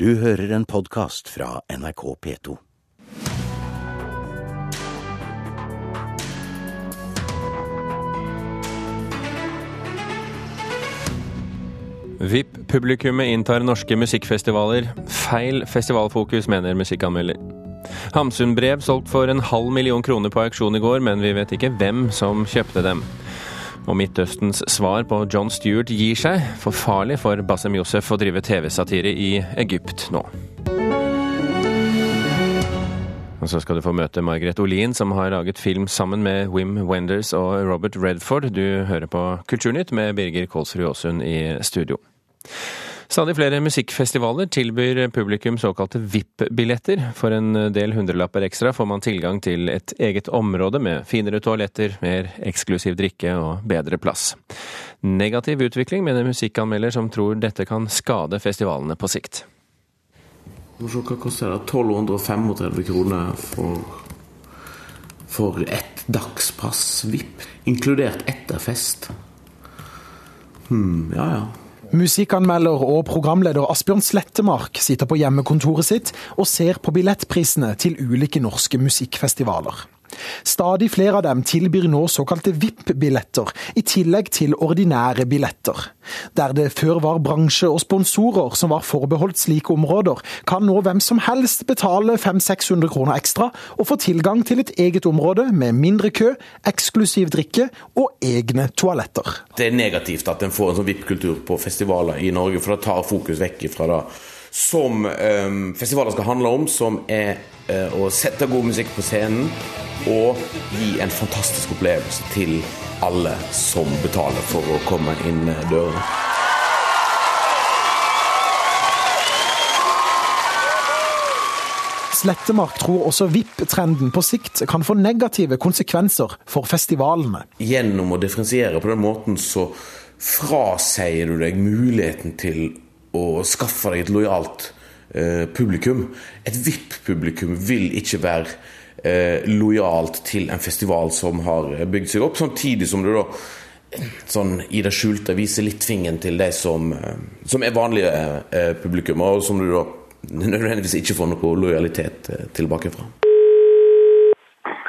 Du hører en podkast fra NRK P2. VIP-publikummet inntar norske musikkfestivaler. Feil festivalfokus, mener musikkanmelder. Hamsun-brev solgt for en halv million kroner på auksjon i går, men vi vet ikke hvem som kjøpte dem. Og Midtøstens svar på John Stewart gir seg. For farlig for Bassem Youssef å drive TV-satire i Egypt nå. Og så skal du få møte Margaret Olin, som har laget film sammen med Wim Wenders og Robert Redford. Du hører på Kulturnytt med Birger Kolsrud Aasund i studio. Stadig flere musikkfestivaler tilbyr publikum såkalte VIP-billetter. For en del hundrelapper ekstra får man tilgang til et eget område med finere toaletter, mer eksklusiv drikke og bedre plass. Negativ utvikling, mener musikkanmelder som tror dette kan skade festivalene på sikt. Hva koster det? 1235 kroner for, for ett dagspass VIP, inkludert etterfest. Hm, ja ja. Musikkanmelder og programleder Asbjørn Slettemark sitter på hjemmekontoret sitt og ser på billettprisene til ulike norske musikkfestivaler. Stadig flere av dem tilbyr nå såkalte VIP-billetter, i tillegg til ordinære billetter. Der det før var bransje og sponsorer som var forbeholdt slike områder, kan nå hvem som helst betale 500-600 kroner ekstra og få tilgang til et eget område med mindre kø, eksklusiv drikke og egne toaletter. Det er negativt at en får en sånn VIP-kultur på festivaler i Norge, for det tar fokus vekk fra det som um, festivaler skal handle om, som er uh, å sette god musikk på scenen og gi en fantastisk opplevelse til alle som betaler for å komme inn dørene. Slettemark tror også VIP-trenden på sikt kan få negative konsekvenser for festivalene. Gjennom å differensiere på den måten så frasier du deg muligheten til å skaffe deg et lojalt eh, publikum. Et VIP-publikum vil ikke være eh, lojalt til en festival som har bygd seg opp, samtidig som du da sånn i det skjulte viser litt fingeren til de som, eh, som er vanlige eh, publikum, og som du da nødvendigvis ikke får noe lojalitet eh, tilbake fra.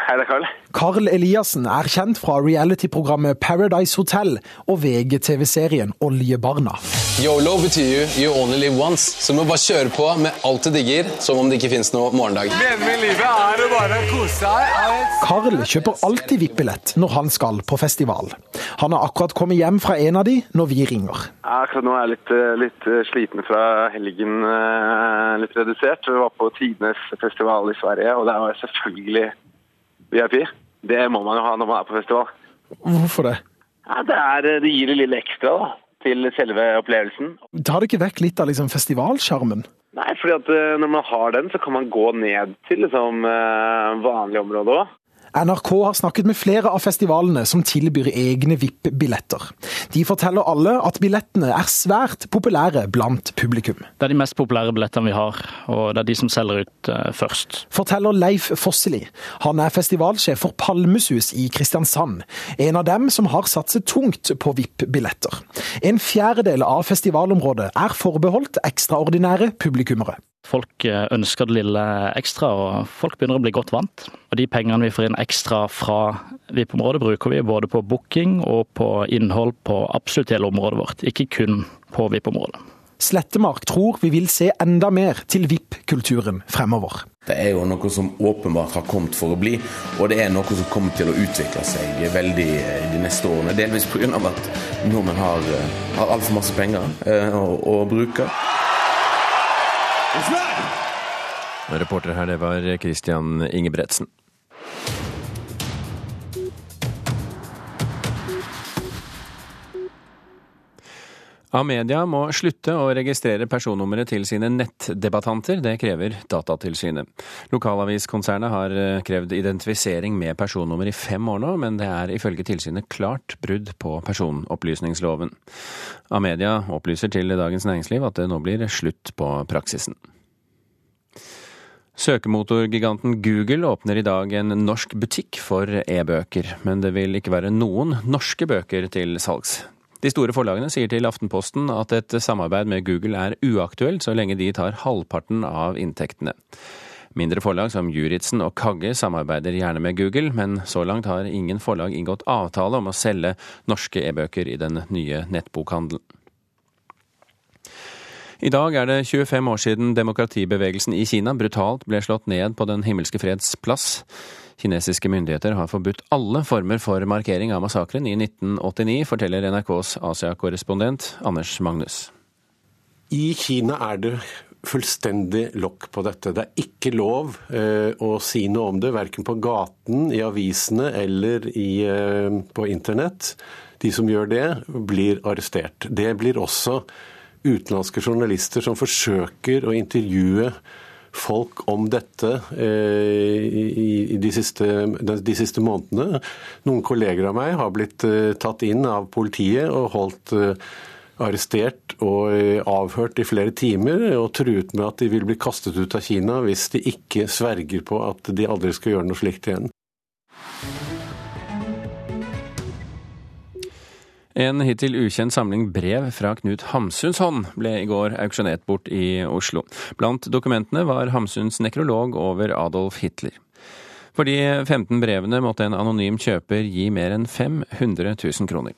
Hei, det er Karl. Carl Eliassen er kjent fra reality-programmet Paradise Hotel og VGTV-serien Oljebarna. Yolo betyr jo you only live once, så du må bare kjøre på med alt du digger, som om det ikke finnes noe morgendag. Meningen med livet er å bare kose seg. Carl kjøper alltid VIP-billett når han skal på festival. Han har akkurat kommet hjem fra en av de når vi ringer. Akkurat nå er jeg litt, litt sliten fra helgen, litt redusert. Vi var på Tidenes festival i Sverige, og der var jeg selvfølgelig VIP. Det må man jo ha når man er på festival. Hvorfor det? Ja, det, er, det gir det lille ekstra da, til selve opplevelsen. Tar det ikke vekk litt av liksom, festivalsjarmen? Nei, fordi at når man har den, så kan man gå ned til liksom, vanlige områder òg. NRK har snakket med flere av festivalene som tilbyr egne VIP-billetter. De forteller alle at billettene er svært populære blant publikum. Det er de mest populære billettene vi har, og det er de som selger ut uh, først. Forteller Leif Fosseli. Han er festivalsjef for Palmesus i Kristiansand. En av dem som har satset tungt på VIP-billetter. En fjerdedel av festivalområdet er forbeholdt ekstraordinære publikummere. Folk ønsker det lille ekstra, og folk begynner å bli godt vant. Og de pengene vi får inn ekstra fra VIP-området, bruker vi både på booking og på innhold på absolutt hele området vårt, ikke kun på VIP-området. Slettemark tror vi vil se enda mer til VIP-kulturen fremover. Det er jo noe som åpenbart har kommet for å bli, og det er noe som kommer til å utvikle seg veldig de neste årene. Delvis pga. at nordmenn har, har altfor masse penger å, å bruke. Reporter her, det var Christian Ingebretsen. Amedia må slutte å registrere personnummeret til sine nettdebattanter. Det krever Datatilsynet. Lokalaviskonsernet har krevd identifisering med personnummer i fem år nå, men det er ifølge tilsynet klart brudd på personopplysningsloven. Amedia opplyser til Dagens Næringsliv at det nå blir slutt på praksisen. Søkemotorgiganten Google åpner i dag en norsk butikk for e-bøker, men det vil ikke være noen norske bøker til salgs. De store forlagene sier til Aftenposten at et samarbeid med Google er uaktuelt så lenge de tar halvparten av inntektene. Mindre forlag som Juritzen og Kagge samarbeider gjerne med Google, men så langt har ingen forlag inngått avtale om å selge norske e-bøker i den nye nettbokhandelen. I dag er det 25 år siden demokratibevegelsen i Kina brutalt ble slått ned på Den himmelske freds plass. Kinesiske myndigheter har forbudt alle former for markering av massakren i 1989, forteller NRKs Asia-korrespondent Anders Magnus. I Kina er det fullstendig lokk på dette. Det er ikke lov eh, å si noe om det, verken på gaten, i avisene eller i, eh, på internett. De som gjør det, blir arrestert. Det blir også utenlandske journalister som forsøker å intervjue folk om dette eh, i, de, siste, de, siste, månedene. Noen kolleger av meg har blitt eh, tatt inn av politiet og holdt eh, arrestert og avhørt i flere timer, og truet med at de vil bli kastet ut av Kina hvis de ikke sverger på at de aldri skal gjøre noe slikt igjen. En hittil ukjent samling brev fra Knut Hamsuns hånd ble i går auksjonert bort i Oslo. Blant dokumentene var Hamsuns nekrolog over Adolf Hitler. For de 15 brevene måtte en anonym kjøper gi mer enn 500 000 kroner.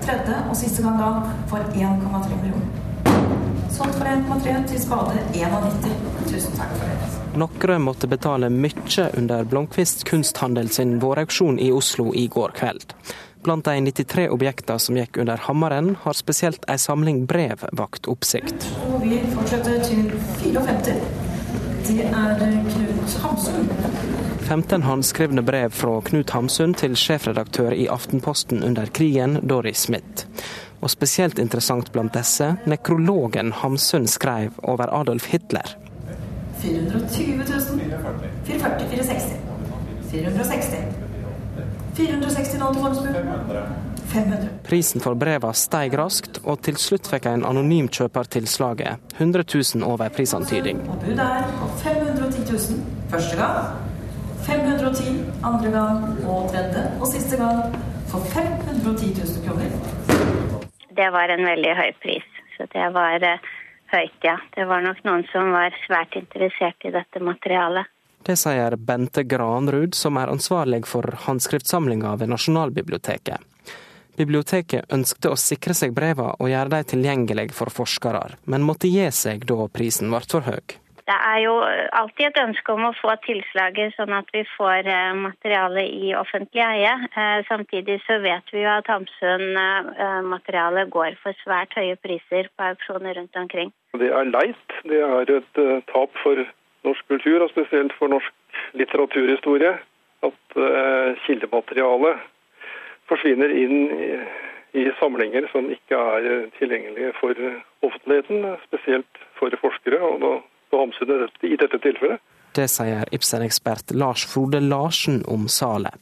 Tredje og siste gang da for 1,3 millioner. Solgt for 1,3 til spade 91. Tusen takk for det. Noen måtte betale mye under Blomkvist kunsthandel sin vårauksjon i Oslo i går kveld. Blant de 93 objektene som gikk under hammeren, har spesielt ei samling brev vakt oppsikt. Og vi fortsetter til 54. Det er Knut Hamsun. 15 håndskrevne brev fra Knut Hamsun til sjefredaktør i Aftenposten under krigen, Doris Smith. Og spesielt interessant blant disse, nekrologen Hamsun skrev over Adolf Hitler. 420 000. 440 460. 460. 460 lån til forhåndsbud. 500. Prisen for breva steg raskt, og til slutt fikk en anonym kjøper tilslaget. 100 000 over prisantydning. Og budet er på 510 000 første gang, 510 andre gang og tredje og siste gang for 510 000 kroner. Det var en veldig høy pris, så det var uh, høyt, ja. Det var nok noen som var svært interessert i dette materialet. Det sier Bente Granrud, som er ansvarlig for håndskriftsamlinga ved Nasjonalbiblioteket. Biblioteket ønskte å sikre seg breva og gjøre dem tilgjengelige for forskere, men måtte gi seg da prisen ble for høy. Det er jo alltid et ønske om å få tilslaget, sånn at vi får eh, materialet i offentlig eie. Eh, samtidig så vet vi jo at Hamsun-materialet går for svært høye priser på auksjoner rundt omkring. Det er leit. Det er et eh, tap for norsk kultur, og spesielt for norsk litteraturhistorie, at uh, kildematerialet forsvinner inn i, samlinger som ikke er eh, tilgjengelige for offentligheten, spesielt for forskere, og på Hamsun i dette tilfellet. Det sier Ibsen-ekspert Lars Frode Larsen om salet.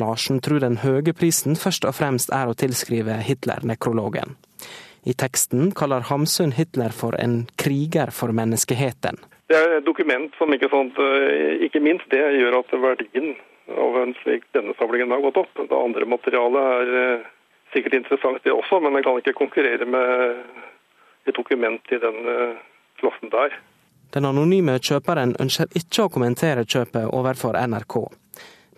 Larsen tror den høye prisen først og fremst er å tilskrive Hitler-nekrologen. I teksten kaller Hamsun Hitler for en kriger for menneskeheten. Det er et dokument som ikke, sånt, eh, ikke minst det gjør at verdien av en slik denne samlingen har gått opp. Det andre materialet er eh, sikkert interessant det også, men jeg kan ikke konkurrere med et dokument i den eh, klassen der. Den anonyme kjøperen ønsker ikke å kommentere kjøpet overfor NRK.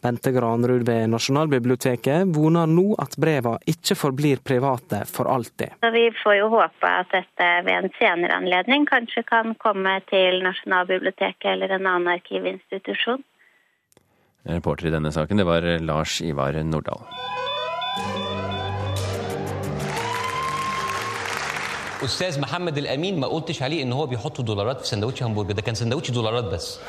Bente Granrud ved Nasjonalbiblioteket voner nå at breva ikke forblir private for alltid. Vi får jo håpe at dette ved en senere anledning kanskje kan komme til Nasjonalbiblioteket eller en annen arkivinstitusjon. Reporter i denne saken, det var Lars Ivar Nordahl. استاذ محمد الامين ما قلتش عليه ان هو بيحط دولارات في سندوتش همبرجر ده كان سندوتش دولارات بس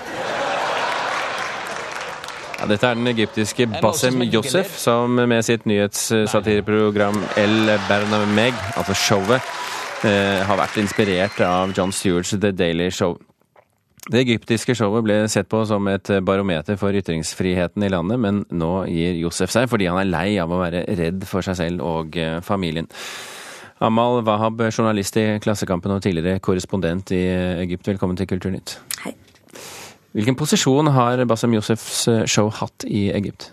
ja, dette er den egyptiske Bassem Josef som med sitt nyhetssatireprogram El Bernameg, altså showet, eh, har vært inspirert av John Stewarts The Daily Show. Det egyptiske showet ble sett på som et barometer for ytringsfriheten i landet, men nå gir Josef seg fordi han er lei av å være redd for seg selv og eh, familien. Amal Wahab, journalist i Klassekampen og tidligere korrespondent i Egypt, velkommen til Kulturnytt. Hei. Hvilken posisjon har Bassem Yousefs eh, show hatt i Egypt?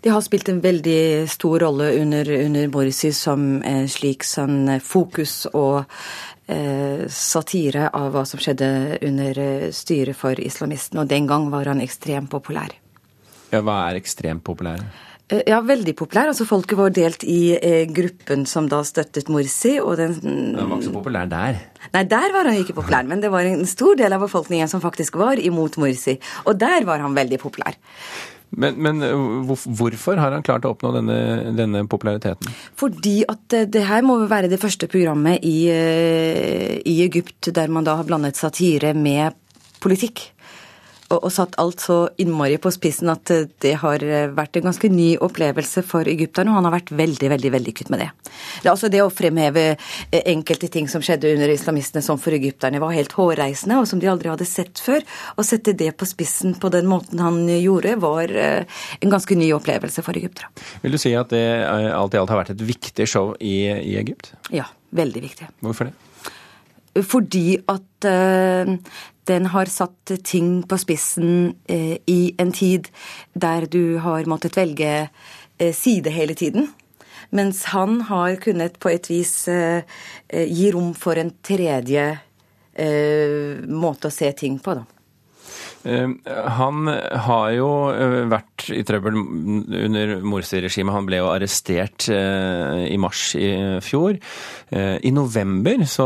De har spilt en veldig stor rolle under, under Morsi som en slik sånn fokus og eh, satire av hva som skjedde under styret for islamistene. Og den gang var han ekstremt populær. Ja, Hva er ekstremt populær? Eh, ja, veldig populær. Altså Folket var delt i eh, gruppen som da støttet Morsi. og den... Han var ikke så populær der? Nei, der var han ikke populær. Men det var en stor del av befolkningen som faktisk var imot Morsi. Og der var han veldig populær. Men, men eh, hvorfor har han klart å oppnå denne, denne, populariteten? Fordi at det her må være det første programmet i, i Egypt der man da har blandet satire med politikk og, og, satt alt så innmari på spissen at det har vært en ganske ny opplevelse for egypterne, og han har vært veldig veldig vellykket med det. Det er altså det å fremheve eh, enkelte ting som skjedde under islamistene som for egypterne var helt hårreisende, og som de aldri hadde sett før. Å sette det på spissen på den måten han gjorde, var eh, en ganske ny opplevelse for egyptere. Vil du si at det eh, alt i alt har vært et viktig show i, i Egypt? Ja, veldig viktig. Hvorfor det? Fordi at den har satt ting på spissen uh, i en tid der du har måttet velge uh, side hele tiden. Mens han har kunnet på et vis gi rom for en tredje måte å se ting på, da. Eh, han har jo eh, vært i trøbbel under Morsi-regimet. Han ble jo arrestert eh, i mars i fjor. I november så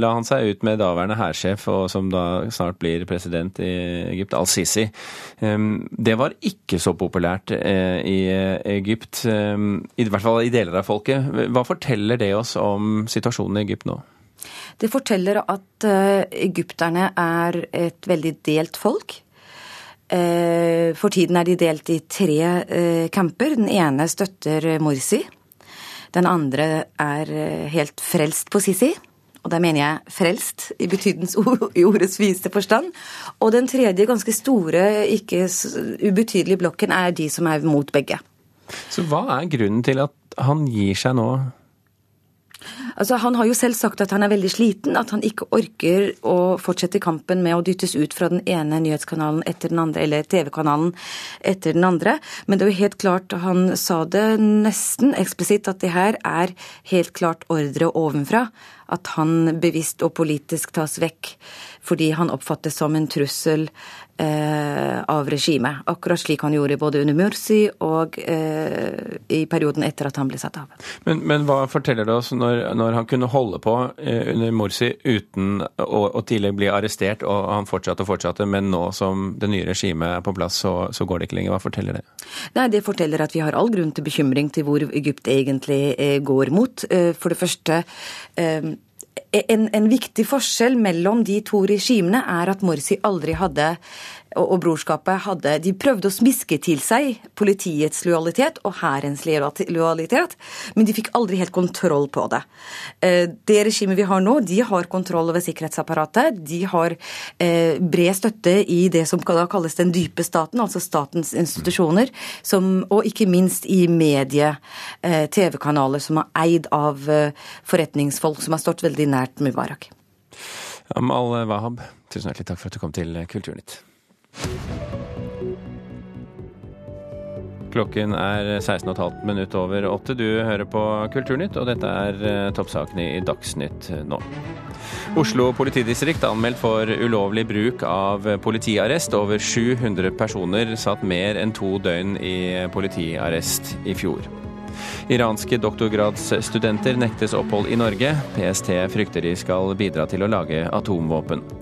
la han seg ut med daværende hærsjef, som da snart blir president i Egypt, al-Sisi. Det var ikke så populært i Egypt, i hvert fall i deler av folket. Hva forteller det oss om situasjonen i Egypt nå? Det forteller at uh, egypterne er et veldig delt folk. Uh, for tiden er de delt i tre camper. Den ene støtter Morsi. Den andre er helt frelst på Sisi. Og da mener jeg frelst i betydens i ordets viste forstand. Og den tredje ganske store, ikke ubetydelige blokken er de som er mot begge. Så hva er grunnen til at han gir seg nå? Altså, Han har jo selv sagt at han er veldig sliten, at han ikke orker å fortsette kampen med å dyttes ut fra den ene nyhetskanalen etter den andre, eller TV-kanalen etter den andre. Men det er jo helt klart, han sa det nesten eksplisitt, at det her er helt klart ordre ovenfra. At han bevisst og politisk tas vekk fordi han oppfattes som en trussel av regimet. Akkurat slik han gjorde både under Mursi og eh, i perioden etter at han ble satt av. Men, men hva forteller det oss når, når han kunne holde på eh, under Mursi uten å, å tidligere bli arrestert, og han fortsatte og fortsatte, men nå som det nye regimet er på plass, så, så, går det ikke lenger. Hva forteller det? Nei, Det forteller at vi har all grunn til bekymring til hvor Egypt egentlig eh, går mot. Eh, for det første eh, en, en, viktig forskjell mellom de to regimene er at Morsi aldri hadde og brorskapet hadde De prøvde å smiske til seg politiets lojalitet og hærens lojalitet, men de fikk aldri helt kontroll på det. Eh, det regimet vi har nå, de har kontroll over sikkerhetsapparatet. De har eh, bred støtte i det som da kalles den dype staten, altså statens institusjoner, som, og ikke minst i medie, eh, TV-kanaler som er eid av forretningsfolk som har stått veldig nært Mubarak. Amal Wahab, tusen hjertelig takk for at du kom til Kulturnytt. Klokken er 16,5 minutt over åtte. Du hører på Kulturnytt, og dette er eh, toppsakene i Dagsnytt nå. Oslo politidistrikt anmeldt for ulovlig bruk av politiarrest. Over 700 personer satt mer enn to døgn i politiarrest i fjor. Iranske doktorgradsstudenter nektes opphold i Norge. PST frykter de skal bidra til å lage atomvåpen.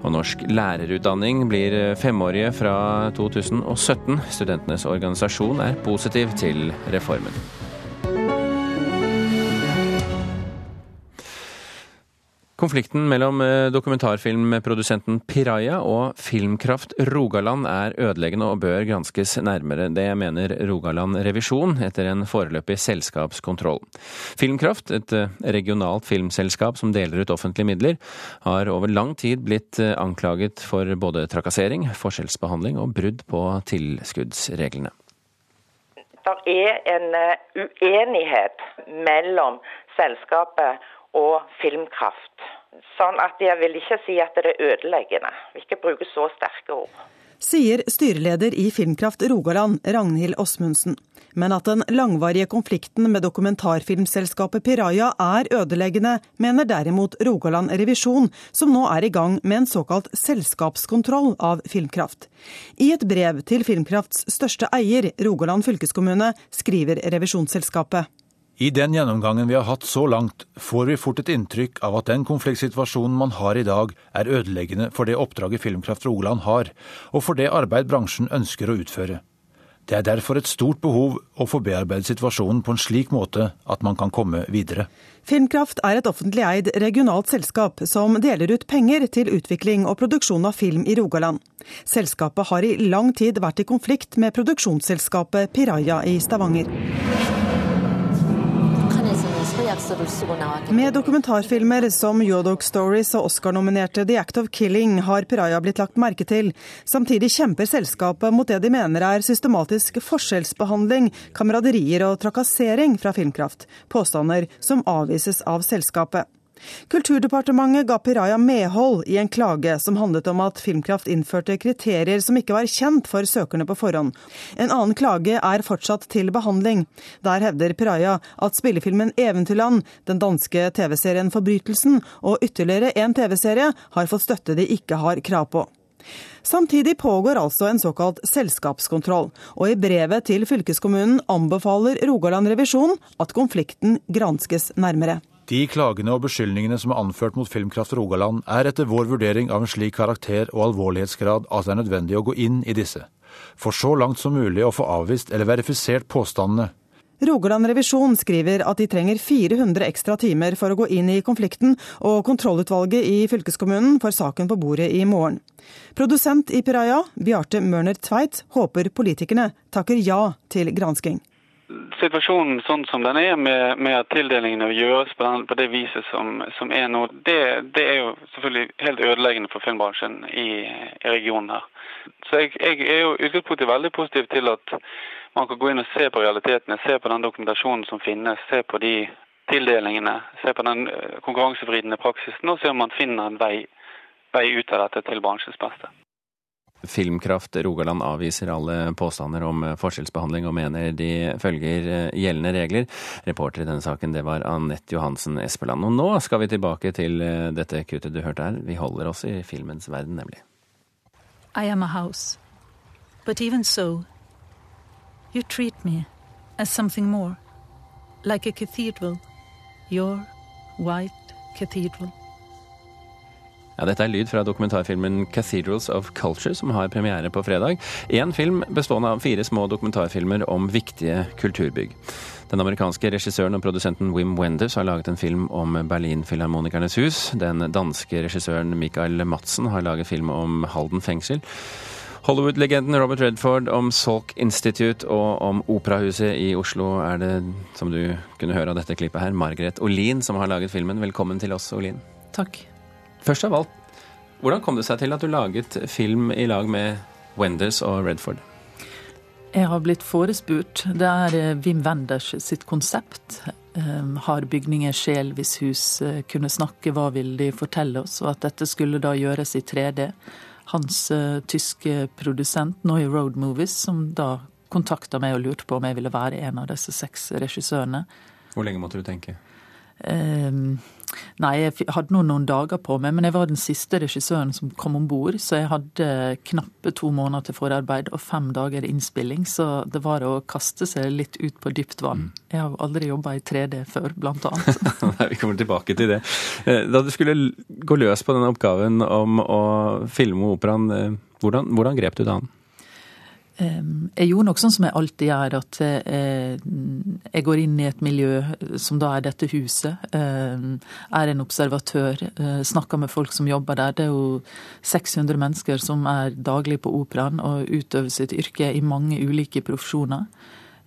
Og norsk lærerutdanning blir femårige fra 2017. Studentenes organisasjon er positiv til reformen. Konflikten mellom eh, dokumentarfilmprodusenten Piraya og Filmkraft Rogaland er ødeleggende og bør granskes nærmere. Det mener Rogaland Revisjon etter en foreløpig selskapskontroll. Filmkraft, et eh, regionalt filmselskap som deler ut offentlige midler, har over lang tid blitt eh, anklaget for både trakassering, forskjellsbehandling og brudd på tilskuddsreglene. Det er en uenighet mellom selskapet og filmkraft. Sånn at jeg vil ikke si at det er ødeleggende. Vi ikke bruke så sterke ord. Sier styreleder i Filmkraft Rogaland, Ragnhild Åsmundsen. Men at den langvarige konflikten med dokumentarfilmselskapet Piraja er ødeleggende, mener derimot Rogaland Revisjon, som nå er i gang med en såkalt selskapskontroll av Filmkraft. I et brev til Filmkrafts største eier, Rogaland fylkeskommune, skriver revisjonsselskapet. I den gjennomgangen vi har hatt så langt, får vi fort et inntrykk av at den konfliktsituasjonen man har i dag, er ødeleggende for det oppdraget Filmkraft Rogaland har, og for det arbeid bransjen ønsker å utføre. Det er derfor et stort behov å få bearbeidet situasjonen på en slik måte at man kan komme videre. Filmkraft er et offentlig eid regionalt selskap som deler ut penger til utvikling og produksjon av film i Rogaland. Selskapet har i lang tid vært i konflikt med produksjonsselskapet Piraja i Stavanger. Med dokumentarfilmer som Yodok Stories og Oscar-nominerte The Act of Killing har Piraya blitt lagt merke til. Samtidig kjemper selskapet mot det de mener er systematisk forskjellsbehandling, kameraderier og trakassering fra Filmkraft. Påstander som avvises av selskapet. Kulturdepartementet ga Piraya medhold i en klage som handlet om at Filmkraft innførte kriterier som ikke var kjent for søkerne på forhånd. En annen klage er fortsatt til behandling. Der hevder Piraya at spillefilmen 'Eventyrland', den danske TV-serien 'Forbrytelsen' og ytterligere en TV-serie har fått støtte de ikke har krav på. Samtidig pågår altså en såkalt selskapskontroll, og i brevet til fylkeskommunen anbefaler Rogaland Revisjon at konflikten granskes nærmere. De klagene og beskyldningene som er anført mot Filmkraft Rogaland, er etter vår vurdering av en slik karakter og alvorlighetsgrad at det er nødvendig å gå inn i disse. For så langt som mulig å få avvist eller verifisert påstandene. Rogaland Revisjon skriver at de trenger 400 ekstra timer for å gå inn i konflikten, og kontrollutvalget i fylkeskommunen får saken på bordet i morgen. Produsent i Piraya, Bjarte Mørner Tveit, håper politikerne takker ja til gransking situasjonen sånn som den er, med, med at tildelingene gjøres på, den, på det viset som, som er nå, det, det, er jo selvfølgelig helt ødeleggende for filmbransjen i, i regionen her. Så jeg, jeg er jo utgangspunktet veldig positiv til at man kan gå inn og se på realitetene, se på den dokumentasjonen som finnes, se på de tildelingene, se på den eh, konkurransevridende praksisen og se om man finner en vei, vei ut av dette til bransjens beste. Filmkraft Rogaland avviser alle påstander om forskjellsbehandling og mener de følger eh, gjeldende regler. Reporter i denne saken det var Anette Johansen Espeland. Og nå skal vi tilbake til eh, dette kuttet du hørte her. Vi holder oss i filmens verden, nemlig. I am a house, but even so, you treat me as something more, like a cathedral, your white cathedral. Ja, dette er lyd fra dokumentarfilmen 'Cathedrals of Culture', som har premiere på fredag. Én film bestående av fire små dokumentarfilmer om viktige kulturbygg. Den amerikanske regissøren og produsenten Wim Wenders har laget en film om Berlin-filharmonikernes hus. Den danske regissøren Michael Madsen har laget film om Halden fengsel. Hollywood-legenden Robert Redford om Salk Institute og om Operahuset i Oslo er det, som du kunne høre av dette klippet her, Margaret Olin som har laget filmen. Velkommen til oss, Olin. Takk. Først av alt, hvordan kom det seg til at du laget film i lag med Wenders og Redford? Jeg har blitt forespurt. Det er eh, Wim Wenders sitt konsept. Eh, har bygninger sjel hvis hus eh, kunne snakke, hva vil de fortelle oss? Og at dette skulle da gjøres i 3D. Hans tyske produsent Noy Road Movies, som da kontakta meg og lurte på om jeg ville være en av disse seks regissørene. Hvor lenge måtte du tenke? Um, Nei, jeg hadde noen, noen dager på meg, men jeg var den siste regissøren som kom om bord. Så jeg hadde knappe to måneder til forarbeid og fem dager innspilling. Så det var å kaste seg litt ut på dypt vann. Mm. Jeg har aldri jobba i 3D før, blant annet. Nei, vi kommer tilbake til det. Eh, da du skulle gå løs på denne oppgaven om å filme operaen, eh, hvordan, hvordan grep du det an? Jeg gjorde nok sånn som jeg alltid gjør, at eh, jeg går inn i et miljø som da er dette huset. Er en observatør, eh, snakker med folk som jobber der. Det er jo 600 mennesker som er daglig på operaen og utøver sitt yrke i mange ulike profesjoner.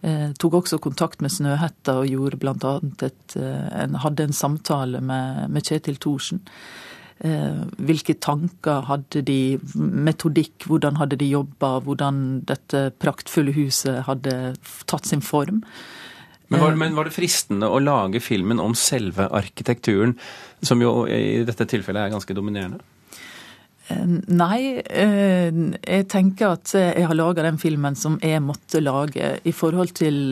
Jeg tok også kontakt med Snøhetta og gjorde blant annet et, eh, hadde en samtale med, med Kjetil Thorsen. Eh, hvilke tanker hadde de, metodikk, hvordan hadde de jobba, hvordan dette praktfulle huset hadde tatt sin form. Men var, men var, det fristende å lage filmen om selve arkitekturen, som jo i dette tilfellet er ganske dominerende? Nei, jeg tenker at jeg har laga den filmen som jeg måtte lage. I forhold til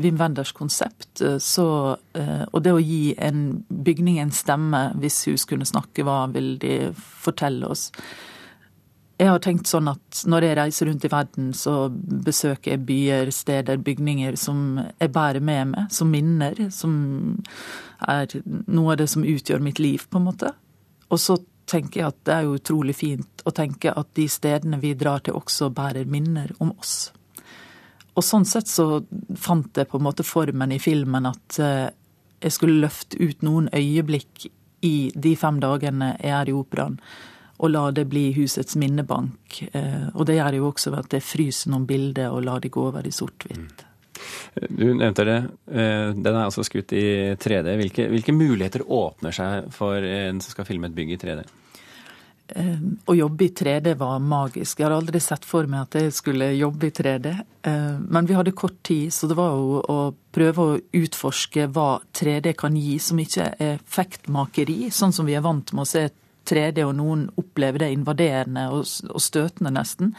Wim Wenders konsept, så, og det å gi en bygning en stemme hvis hus kunne snakke, hva vil de fortelle oss? Jeg har tenkt sånn at når jeg reiser rundt i verden, så besøker jeg byer, steder, bygninger som jeg bærer med meg, som minner. Som er noe av det som utgjør mitt liv, på en måte. Og så tenker jeg at det er jo utrolig fint å tenke at de stedene vi drar til, også bærer minner om oss. Og sånn sett så fant jeg på en måte formen i filmen at eh, jeg skulle løfte ut noen øyeblikk i de fem dagene jeg er i operaen og la det bli husets minnebank. Eh, og det gjør jo også ved at jeg fryser noen bilder og lar de gå over i sort-hvitt. Du nevnte det. Eh, den er altså skutt i 3D. Hvilke, hvilke, muligheter åpner seg for en som skal filme et bygg i 3D? Eh, å jobbe i 3D var magisk. Jeg har aldri sett for meg at jeg skulle jobbe i 3D. Men vi hadde kort tid, så det var jo å prøve å utforske hva 3D kan gi, som ikke er effektmakeri, sånn som vi er vant med å se 3D, og noen opplever det invaderende og støtende, nesten.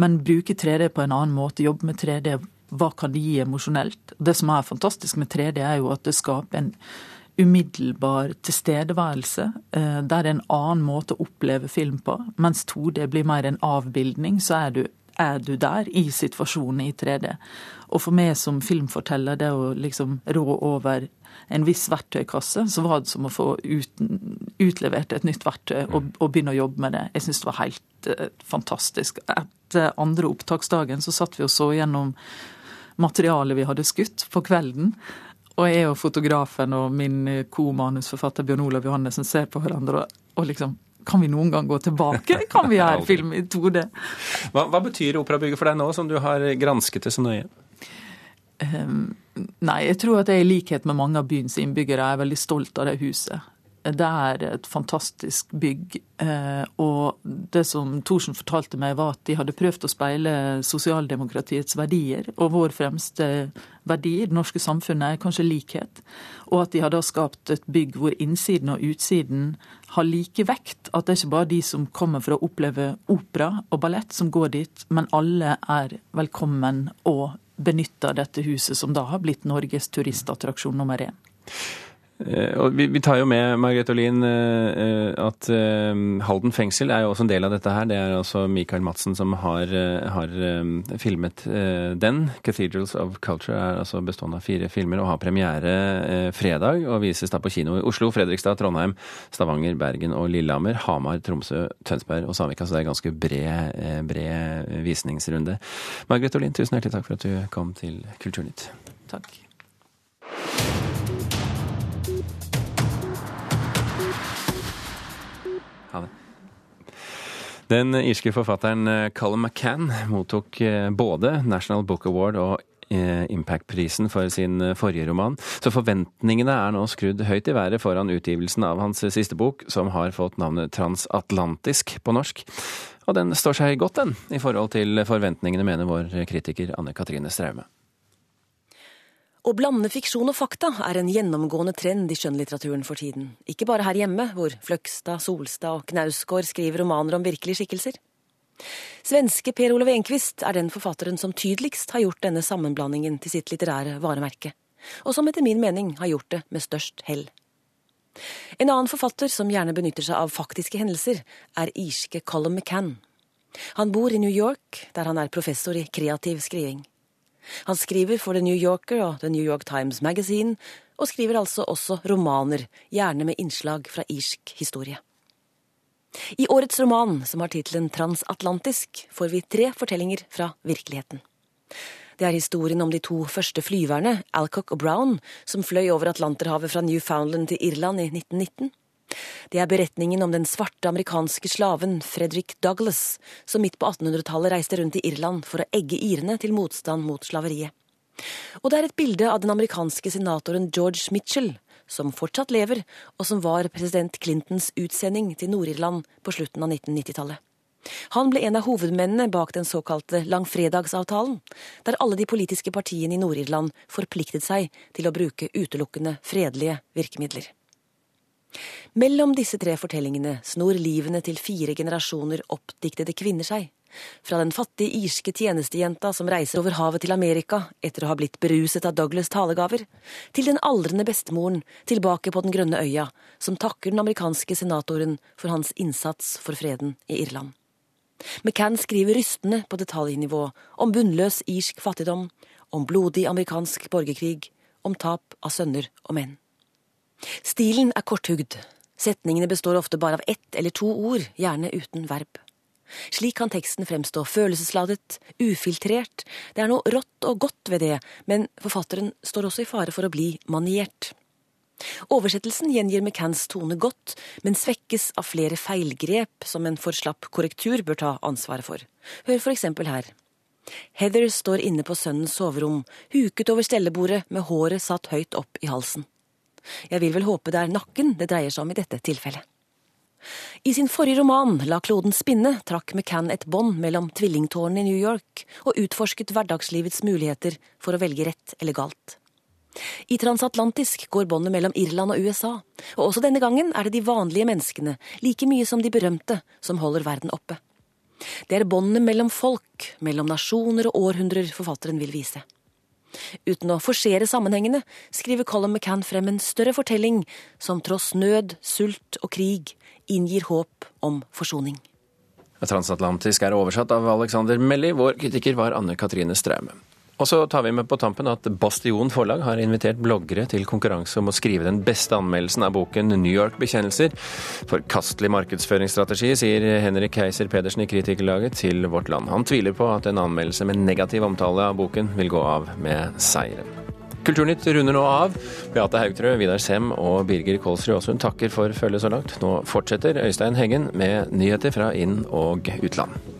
Men bruke 3D på en annen måte, jobbe med 3D, hva kan det gi emosjonelt? Det som er fantastisk med 3D, er jo at det skaper en umiddelbar tilstedeværelse. Eh, det er en annen måte å oppleve film på. Mens 2D blir mer en avbildning, så er du, er du der i situasjonen i 3D. Og for meg som filmforteller, det å liksom rå over en viss verktøykasse, så var det som å få uten, utlevert et nytt verktøy og, og, begynne å jobbe med det. Jeg syns det var helt uh, fantastisk. Etter andre opptaksdagen så satt vi og så gjennom materialet vi hadde skutt på kvelden. Og jeg og fotografen og min co-manusforfatter Bjørn Olav Johannessen ser på hverandre og, og liksom kan vi noen gang gå tilbake? Kan vi gjøre film i 2D? Hva, hva betyr operabygget for deg nå, som du har gransket det så nøye? Um, nei, jeg tror at jeg i likhet med mange av byens innbyggere er veldig stolt av det huset. Det er et fantastisk bygg. Eh, og det som Thorsen fortalte meg, var at de hadde prøvd å speile sosialdemokratiets verdier. Og vår fremste verdi i det norske samfunnet er kanskje likhet. Og at de hadde skapt et bygg hvor innsiden og utsiden har like vekt. At det er ikke bare de som kommer for å oppleve opera og ballett som går dit, men alle er velkommen og benytter dette huset, som da har blitt Norges turistattraksjon nummer én. Eh, og vi, tar jo med Margrethe Olin eh, at eh, Halden fengsel er jo også en del av dette her. Det er altså Michael Madsen som har, har filmet den. 'Cathedrals of Culture' er altså bestående av fire filmer og har premiere fredag og vises da på kino i Oslo, Fredrikstad, Trondheim, Stavanger, Bergen og Lillehammer. Hamar, Tromsø, Tønsberg og Samvika. Så det er ganske bred, bred visningsrunde. Margrethe Olin, tusen hjertelig takk for at du kom til Kulturnytt. Takk. Den irske forfatteren Callum Colin McCann mottok eh, både National Book Award og eh, Impact-prisen for sin forrige roman, så forventningene er nå skrudd høyt i været foran utgivelsen av hans siste bok, som har fått navnet Transatlantisk på norsk. Og den står seg godt, den, i forhold til forventningene, mener vår kritiker Anne Katrine Straume. Å blande fiksjon og fakta er en gjennomgående trend i skjønnlitteraturen for tiden. Ikke bare her hjemme, hvor Fløgstad, Solstad og Knausgård skriver romaner om virkelige skikkelser. Svenske Per Olav Enquist er den forfatteren som tydeligst har gjort denne sammenblandingen til sitt litterære varemerke, og som etter min mening har gjort det med størst hell. En annen forfatter som gjerne benytter seg av faktiske hendelser, er irske Colin McCann. Han bor i New York, der han er professor i kreativ skriving. Han skriver for The New Yorker og The New York Times Magazine, og skriver altså også romaner, gjerne med innslag fra irsk historie. I årets roman, som har tittelen Transatlantisk, får vi tre fortellinger fra virkeligheten. Det er historien om de to første flyverne, Alcock og Brown, som fløy over Atlanterhavet fra Newfoundland til Irland i 1919. Det er beretningen om den svarte amerikanske slaven Frederick Douglass, som midt på 1800-tallet reiste rundt i Irland for å egge irene til motstand mot slaveriet. Og det er et bilde av den amerikanske senatoren George Mitchell, som fortsatt lever, og som var president Clintons utsending til Nord-Irland på slutten av 1990-tallet. Han ble en av hovedmennene bak den såkalte langfredagsavtalen, der alle de politiske partiene i Nord-Irland forpliktet seg til å bruke utelukkende fredelige virkemidler. Mellom disse tre fortellingene snor livene til fire generasjoner oppdiktede kvinner seg. Fra den fattige irske tjenestejenta som reiser over havet til Amerika etter å ha blitt beruset av Douglas' talegaver, til den aldrende bestemoren tilbake på den grønne øya, som takker den amerikanske senatoren for hans innsats for freden i Irland. McCann skriver rystende på detaljnivå om bunnløs irsk fattigdom, om blodig amerikansk borgerkrig, om tap av sønner og menn. Stilen er korthugd. Setningene består ofte bare av ett eller to ord, gjerne uten verb. Slik kan teksten fremstå følelsesladet, ufiltrert, det er noe rått og godt ved det, men forfatteren står også i fare for å bli maniert. Oversettelsen gjengir McCanns tone godt, men svekkes av flere feilgrep som en for slapp korrektur bør ta ansvaret for. Hør for eksempel her. Heather står inne på sønnens soverom, huket over stellebordet med håret satt høyt opp i halsen. Jeg vil vel håpe det er nakken det dreier seg om i dette tilfellet. I sin forrige roman, La kloden spinne, trakk McCann et bånd mellom tvillingtårnene i New York og utforsket hverdagslivets muligheter for å velge rett eller galt. I Transatlantisk går båndet mellom Irland og USA, og også denne gangen er det de vanlige menneskene, like mye som de berømte, som holder verden oppe. Det er båndene mellom folk, mellom nasjoner og århundrer forfatteren vil vise. Uten å forsere sammenhengene skriver Colin McCann frem en større fortelling som tross nød, sult og krig inngir håp om forsoning. Transatlantisk er oversatt av Alexander Melli. Vår kritiker var Anne Katrine Straume. Og så tar vi med på tampen at Bastion forlag har invitert bloggere til konkurranse om å skrive den beste anmeldelsen av boken New York-bekjennelser. Forkastelig markedsføringsstrategi, sier Henrik Keiser Pedersen i Kritikerlaget til Vårt Land. Han tviler på at en anmeldelse med negativ omtale av boken vil gå av med seieren. Kulturnytt runder nå av. Beate Haugtrø, Vidar Sem og Birger Kolsrud Aasund takker for følget så langt. Nå fortsetter Øystein Heggen med nyheter fra inn- og utland.